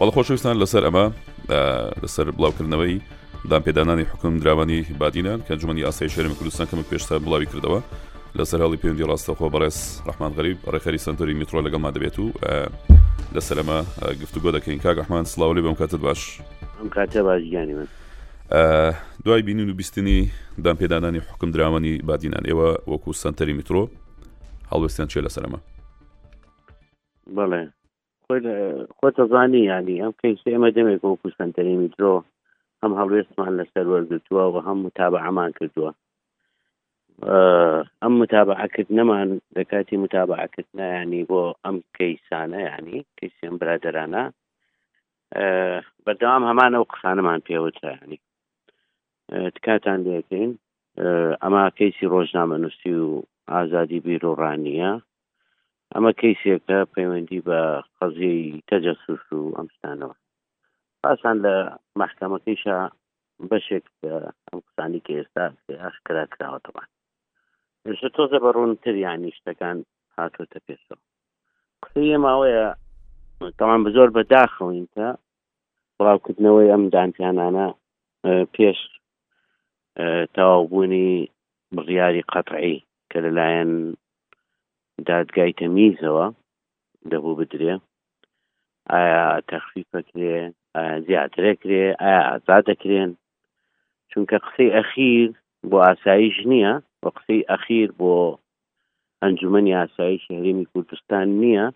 بەڵ خۆشویستان لەسەر ئەمە لەسەر بڵاوکردنەوەی دامپێدانانی حکم دراوانی بادینان کە جومنی ئاسای شەرم کوردستان کەمە پێشتان بڵاوی کردەوە لەسەر هەڵی پێوەندی ڕاستەخۆ بەڕێز ڕحمان غریب ڕێکاری سنتۆری میترۆ لەگەڵما دەبێت و لەسەر ئەمە گفتوگۆ دەکەین کاک ڕحمان سلااولی بەم کاتت باش ئەم کاتە باشگیانی من دوای بینین و بیستنی دامپێدانانی حکم دراوانی بادینان ئێوە وەکو سنتەری میترۆ هەڵوستیان چێ لەسەرمە بەڵێ خۆ دەزانی ینی ئەم کەیس ئێمە دەمێک وەکو سنتەری میترۆ هەم هەڵوێستمان لەسەر وەرگتووە و هەم متابعمان کردووە ئەم متابعکرد نەمان لە کاتی متابعکردنیانی بۆ ئەم کەیسانە ینی کەسیان برادرانە بەردەوام هەمان ئەو قسانەمان پێوترانی تکاتان لەکەین ئەما کەیسی ڕۆژنامە نووسی و ئازادی بیرۆڕانیە ئەمە کەیسێکە پەیوەندی بە قەزیەی تەجەسوس و ئەم شتانەوە پاسان لە مەحکەمەکەیشا بەشێک ئەم قسانی کە ئێستا ئاشکرا کراوەتەوە ێشە تۆزە بە ڕوونتر یانی شتەکان هاتوتە پێشەوە قسەی ئێماوەیە تەوان بزۆر بە داخەوەین کە بڵاوکردنەوەی ئەم دانپیانانە پێش تەواوبوونی بڕیاری قەتعی کە لەلایەن دادگای تەمیزەوە دەبوو بدرێ ئایا تەخفیف بکرێ ئایا زیاترە کرێ ئایا ئازاد دەکرێن چونکە قسەی ئەخیر بۆ ئاسایش نییە و قسەی ئەخیر بۆ ئەنجومنی ئاسایی شهرێمی کوردستان نییە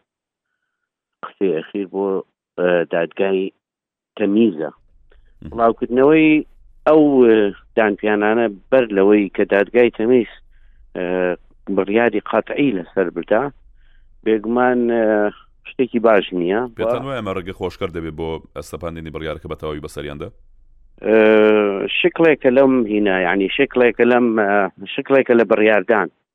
قسەی ئەخیر بۆ دادگای تەمیزە بڵاوکردنەوەی ئەو دانپیانانە بەر لەوەی کە دادگای تەمیز بڕیاری قاتعی لەسەر بدا بێگومان شتێکی باش نییە پێتان وایە ئەمە ڕێگە خۆشکەر دەبێت بۆ ئەسەپاندنی بڕیارەکە بە تەواوی بەسەریاندا شکلێکە لەم هینا ینی شکلێکە لەم شکلێکە لە بڕیاردان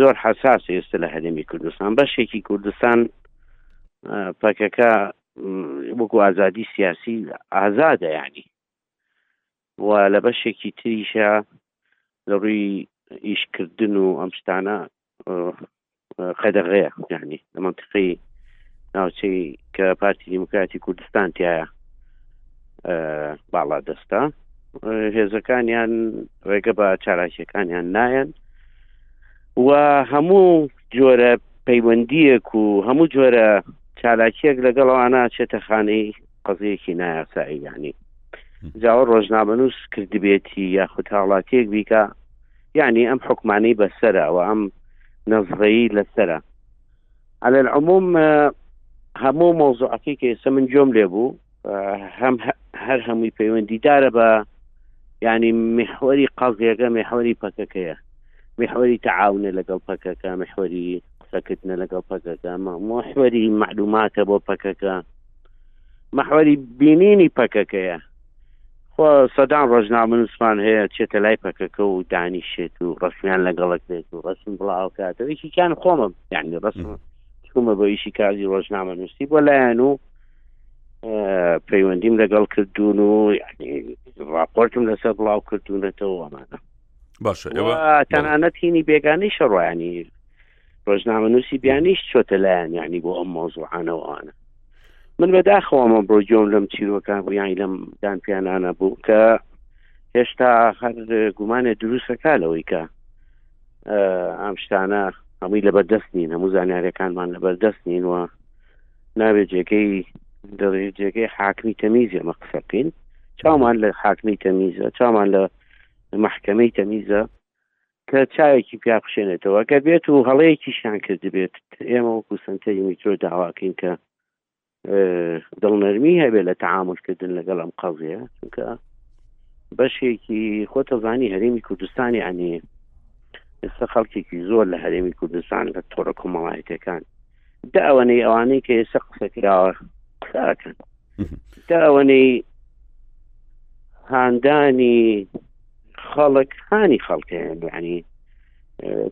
زۆر حساس ئێستا لە هەرێمی کوردستان بەشێکی کوردستان پەکەکە وەکو ئازادی سیاسی ئازادە ینی و لە بەشێکی تریشە لە ڕووی ئیشکردن و ئەم شتانە قەدەغەیە ینی لە منتقی ناوچەی کە پارتی دیموکراتی کوردستان تایە باڵا دەستە هێزەکانیان ڕێگە بە چالاکیەکانیان نایەن و هەموو جۆرە پەیوەندیەک و هەموو جۆرە چالاکیەک لەگەڵوانە چێتە خانەی قەزیەکی نایاساییانی جاوە ڕۆژنامەنووس کردبێتی یاخود هاوڵاتیەک بیکە یعنی ئەم حکمانەی بەسرە و ئەم نەزڕەیی لەسرە على العموم هەموو مۆزوعەکەی کە ئێستا من جۆم لێ بوو هەم هەر هەمووی پەیوەندیدارە بە ینی محوەری قازیەکە محوەری پەکەکەیە محوەری تعاونە لەگەڵ پەکەکە محوەری قسەکردنە لەگەڵ پەکەکە محوەری معلوماتە بۆ پەکەکە محوەری بینینی پەکەکەیە خۆ سەدان ڕۆژنامەنووسمان هەیە چێتە لای پەکەکە و دانیشێت و ڕسمیان لەگەڵک بێت و ڕسم بڵاوکاتەوە یشیان خۆمە یعنی ڕسم چوومە بۆ ئیشی کاری ڕۆژنامە نووسی بۆ لایەن و پەیوەندیم لەگەڵ کردوون و راپۆرتم لەسەر بڵاو کردوونەتەوە ئەمانە باشە ئێوە تەنانەت هینی بێگانی شەڕوانی ڕۆژنامە نووسی بیانیش چۆتە لایەن یعنی بۆ ئەم مۆزوعانەوەوانە من بەداخەوەمە بۆ جۆم لەم چیرۆکان بوویانی لەم دان پیانانە بوو کە هێشتا هەر گومانێ دروستەکە لەوەی کە ئەم شتانە هەمووی لەبەردەست نین هەموو زانیارەکانمان لەبەردەست نین وە نابێ جێگەی دەڵێ جێگەی حاکمی تەمیز ئەمە قسە بکەین چامان لە حاکمی تەمیزە چامان لە محکمەی تەمیزە کە چاوێکی پیا بخشێنێتەوە گە بێت و هەڵەیەکیشیان کرد بێت ئێمە وەکو سنتەری میترۆ داواکەین کە دڵنەرمی هەبێت لە تعاملکردن لەگەڵ ئەم قەزیە چونکە بەشێکی خۆتەزانی هەرێمی کوردستانی ئەنی ئێستا خەڵکێکی زۆر لە هەرێمی کوردستان لە تۆڕە کۆمەڵایەتەکان دا ئەوەنەی ئەوانەی کە ئێستا قسەکراوە قساکەن دا ئەوەنەی هاندانی خەڵک هاانی خەڵکە ینی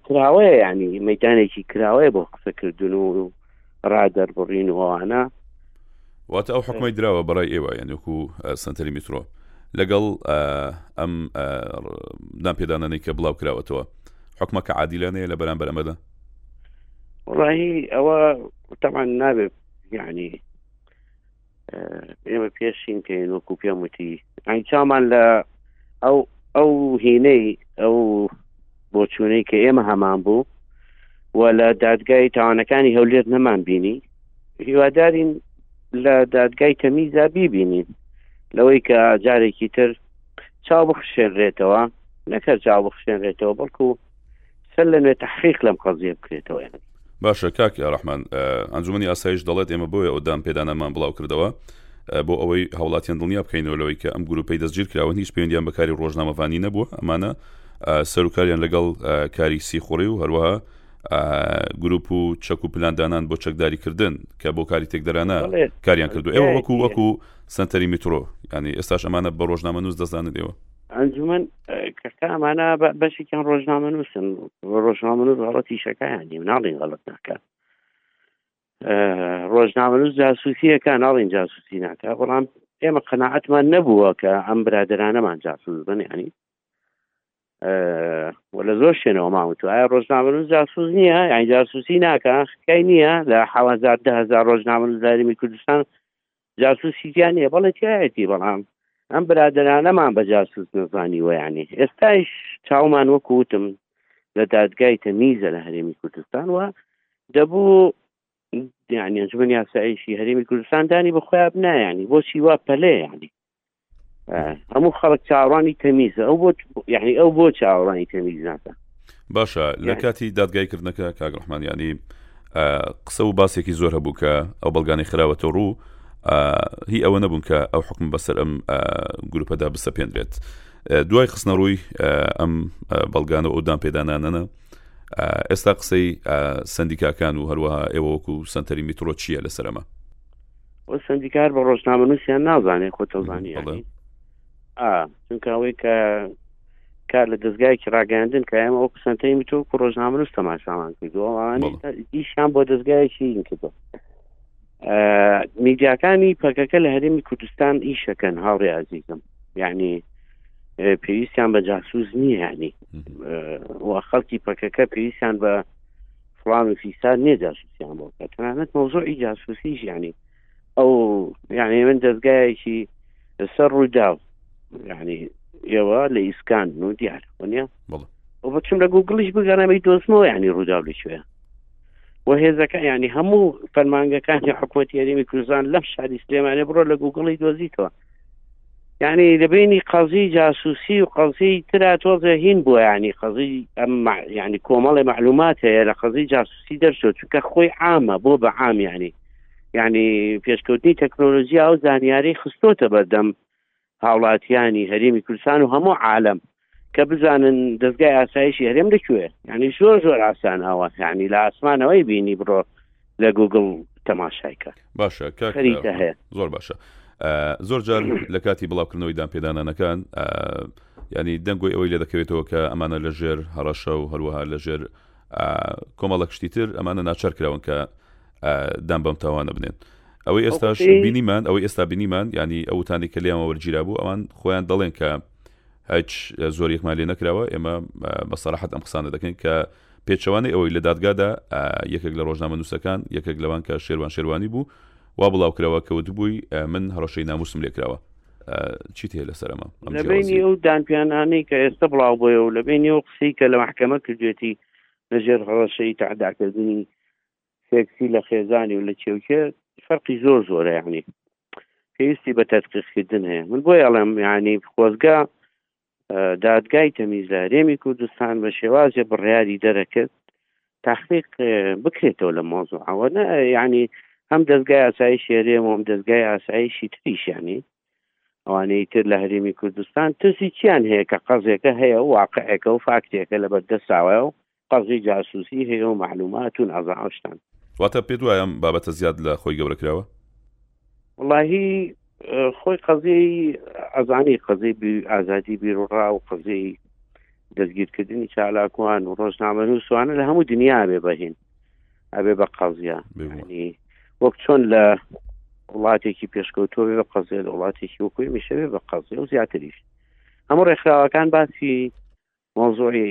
کراوەیە ینی مەدانێکی کراوەیە بۆ قسەکردن و ڕادەربڕین وانە واتە ئەو حکومی دراوە بەڕای ئێوە یانکو سنتەری میترۆ لەگەڵ ئەم ناپێدانانی کە بڵاو کراوەتەوە حکومەکە عادیلانەیە لە بەرامبەر ئەمەدا وڵی ئەوە تەمان نابێت یعنی ئێمە پێشین کەین وەکو پێم وتی ئەین چامان لە ئەو ئەو هینەی ئەو بۆچوونەی کە ئێمە هەمان بوو و لە دادگای تاوانەکانی هەولێت نەمان بینی هیوادارین لە دادگای تەمیزا بیبینین لەوەی کە جارێکی تر چاو بخشێنرێتەوە نەکە چاو بخشێنرێتەوە بەڵکو سەر لە نوێ تحقیق لەم قەزیە بکرێتەوە ئێمە باشە کاک ڕحمان ئەنجومی ئاسایش دەڵێت ئێمە بۆیە ئەو دام پێدانەمان بڵاو کردەوە بۆ ئەوەی هەوڵاتیان دڵنیا بکەینەوە لەوەی کە ئەم گروپی دەستگیر کراوە هیچ پێویندیان بەکاری ڕۆژنامەڤانی نەبووە ئەمانە سەرکاریان لەگەڵ کاری سیخوڕی و هەروەها گروپ و چەک و پلاندانان بۆ چەکداری کردن کە بۆ کاری تێکدەرانە کاریان کردو ئێوە وەکو وەکو سنتەری میترۆ ینی ئێستاش ئەمانە بە ڕۆژنامە نووس دەزانن ئێوە ئەنجومەن کەکە ئەمانە بەشێکیان ڕۆژنامە نووسن ڕۆژنامە نووس غەڵەتی شەکایان نیم ناڵین غەڵت ناکە ڕۆژنامە نووس جاسوسیەکە ناڵین جاسوسی ناکە بەڵام ئێمە قەنەعەتمان نەبووە کە ئەم برادرانەمان جاسوس بن ینی لە زۆر شوێنەوە ماوتو ئایا ڕۆژنامە نووس جاسوس نییە ئەین جاسوسی ناکە خکای نییە لە حوازار دههزار ڕۆژنامە نووس داریمی کوردستان جاسوسی تیا نیە بەڵێ تایەتی بەڵام ئەم برادرانەمان بە جاسوس نەزانی وەیانی ئێستایش چاومان وەکوتم لە دادگای تەمیزە لە هەرێمی کوردستان وە دەبوو یعنی ئەنجومەنی یاسایشی هەرێمی کوردستان دانی بە خۆیان بنایانی بۆچی وا پەلەیانی هەموو خەڵک چاوانی تەمیزە ئەو بۆ یعنی ئەو بۆ چاوانی تەمیز ناکە باشە لە کاتی دادگای کردنەکە کاگڕحمانیانی قسە و باسێکی زۆر هەبوو کە ئەو بەڵگانی خراوەتە ڕوو هی ئەوە نەبوون کە ئەو حکم بەسەر ئەم گروپەدا بسەپێنرێت دوای خستنە ڕووی ئەم بەڵگانە و ئەودان پێدانانەنە ئێستا قسەی سندیکاکان و هەروەها ئێوەکو سنتەری میترۆ چییە لەسەرمە سندیکار بە ڕۆژنامە نووسیان نازانێت خۆ تەزانانی چونکە ئەوەی کە کار لە دەستگایکی ڕاگەاندن کە ئەمە ئەو قسەنتەی وتۆ و ڕۆژنامە نووس تەماشامان کردو ئیشان بۆ دەستگایکی کردو میدیاکانی پەکەکە لە هەرێمی کوردستان ئیشەکەن هاوڕێ ئازیزم یعنی پێویستیان بە جاسوس نییانی و خەڵکی پەکەکە پێویستیان بە فڵان و فیسار نیە جاسوسیان بۆ بکە تەنانەت مەوزوعی جاسوسیش ینی ئەو یعنی من دەستگایەکی سەر ڕووداو ینی ئێوە لە ئیسکان و دیار وەنیا بچم لە گوگڵیش بگەڕێمەی دۆزمەوە ینی ڕووداو لەکوێ و هێزەکە ینی هەموو فەرمانگەکانی حکوومەت یاریمی کوردستان لەم شاری سلێمانێ بڕۆ لە گوگڵی دۆزیتەوە یعنی لە بینی قەزی جاسوسی و قەزی تررا تۆزە هین بووە ینی قەزی ئەم ینی کۆمەڵی معلومات هەیە لە قەزی جاسوسی دەرچۆ چونکە خۆی عامە بۆ بە عامیانی ینی پێشکەوتنی تەکنۆلۆژیا و زانیاری خستۆتە بەردەم هاوڵاتیانی هەرێمی کوردستان و هەموو عالم کە بزانن دەستگای ئاسایشی هەرێم لەکوێ ینی زۆر زۆر ئاسان ئەوە ینی لە ئاسمانەوەی بینی بڕۆ لە گوگل تەماشایکە باشە هەیە زۆر باشە زۆر جار لە کاتی بڵاوکردنەوەی دامپێدانانەکان ینی دەنگۆی ئەوەی لێ دەکەوێتەوە کە ئەمانە لە ژێر هەڕەشە و هەروەها لە ژێر کۆمەڵە کشتی تر ئەمانە ناچار کراون کە دام بەم تاوانە بنێن ئەوەی ئێستاش بینیمان ئەوەی ئێستا بینیمان ینی ئەوتانی کە لیانەوە وەرگیرا بوو ئەوان خۆیان دەڵێن کە هیچ زۆریەکمان لێ نەکراوە، ئێمە بە سەراحەت ئەم قسانە دەکەین کە پێچەوانەی ئەوەی لە دادگادا یەکێک لە ڕۆژنامەنووسەکان یەکێک لەوان کە شێروان شێروانی بوو وا بڵاوکراوە کە وتبووی من هەڕەشەی ناموسم لێکراوە. چیت هەیە لەسەر ئەمە ئەم لە بینی جیاوازیە؟ ئەو دانپیانانەی کە ئێستا بڵاو بۆیە و لە بینی ئەو قسەی کە لە مەحکەمە کردوێتی لەژێر هەڕەشەی تەعداکردنی سێکسی لە خێزانی و لە چێوکێ فەرقی زۆر زۆرە یعنی پێویستی بە تەدقیقکردن هەیە من بۆی ئەڵێم یعنی خۆزگە دادگای تەمیزە رێمی کوردستان بە شێوازێ بڕیاری دەرەکرد تحقیق بکرێتەوە لە مۆزوع ئەوە نە یعنی هەم دەستگای ئاسایشی هەرێم و هەم دەستگای ئاسایشی تریشیانی ئەوانەی تر لە هەرێمی کوردستان ترسی چیان هەیە کە قەزێکە هەیە و واقعەکە و فاکتێکە لە بەردەساوە و قەزی جاسوسی هەیەو مەعلوماتون ئەزا ئەو شتان. واتە پێت وایە ئەم بابەتە زیاد لە خۆی گەورە کراوە؟ وڵاهی خۆی قەزیی ئەزانی قەزیی ئازادی بیرڕا و قەزیی دەستگیرکردنی چالاکوان و ڕۆژنامەن و سوانە لە هەموو دنیا بێ بەهین ئەبێ بە قەزیە وەک چۆن لە وڵاتێکی پێشکەوتۆ بێ بە قەزیە لە وڵاتێکی وەکوی میشەوێ بە قەزیە و زیاتریش هەموو ڕێکخراوەکان باسی مۆزۆی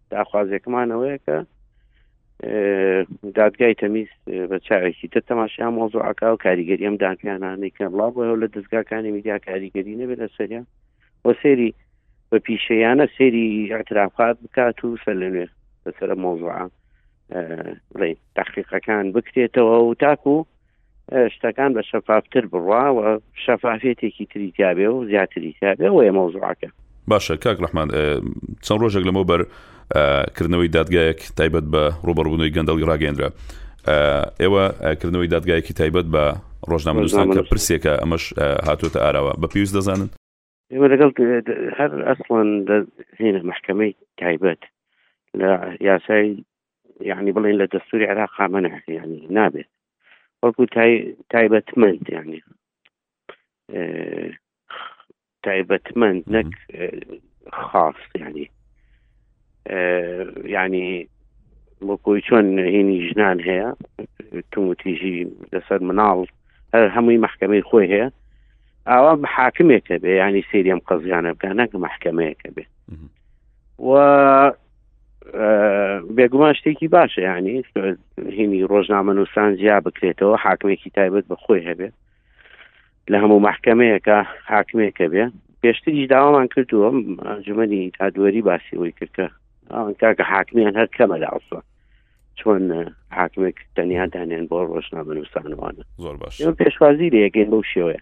داخوازێکمان ئەوەیە کە دادگای تەمیز بە چاوێکی تر تەماشا مۆزوعەکە و کاریگەری ئەم داکانانەی کە بڵاو بۆ لە دەستگاکانی میدیا کاریگەری نەبێت لە سەریان وە سێری بە پیشەیانە سێری ئەترافات بکات و سەر لە نوێ بەسرە مۆزوعە بڵێ تاقیقەکان بکرێتەوە و تاکو شتەکان بە شەفافتر بڕوا و شەفافیەتێکی تری تیاابێ و زیاتری تیاابێ ئەوەیە مەوزوعەکە باشە کاک ڕحمان چەند ڕۆژێک لەمەوە بەر کردنەوەی دادگایەک تایبەت بە ڕوبەڕبوونەوەی گەندەڵی ڕاگەندرا ئێوە کردنەوەی دادگایەکی تایبەت بە ڕۆژنامەنووسان کە پرسێکە ئەمەش هاتوۆتە ئاراوە بە پێویست دەزانن ئێمە لەگەڵ هەر ئەسڵان هینە محکمەی تایبەت لە یاسای یعنی بڵێن لە دەستوری عێراق خامەنە ینی نابێت وەکو تایبەتمەند ینی تایبەتمەند نەک خاص ینی یعنی وەکۆی چۆن هینی ژنان هەیە تومتیژی لەسەر مناڵ هەر هەمووی محکمەی خۆی هەیە ئاوا حاکمێکە بێ ینی سریەم قەزیانە بکە نەک محکمەیەەکە بێ و بێگومان شتێکی باشە ینی هینی ڕۆژنامە نووسان جیا بکرێتەوە حاکمێکی تایبەت بە خۆی هەبێت لە هەموو محکمەیەەکە حاکمێکە بێ پێشتریش داوامان کردووە ئەنجومی ئادوەری باسی ئەوی کردکە کاکە حاکمیان هەر کەمە لە ئەڵسە چۆن حاکمێک تەنیا دانێن بۆ ڕۆژنامە نووسانوانە زۆر باش پێشوازی لەگەین بەو شێوەیە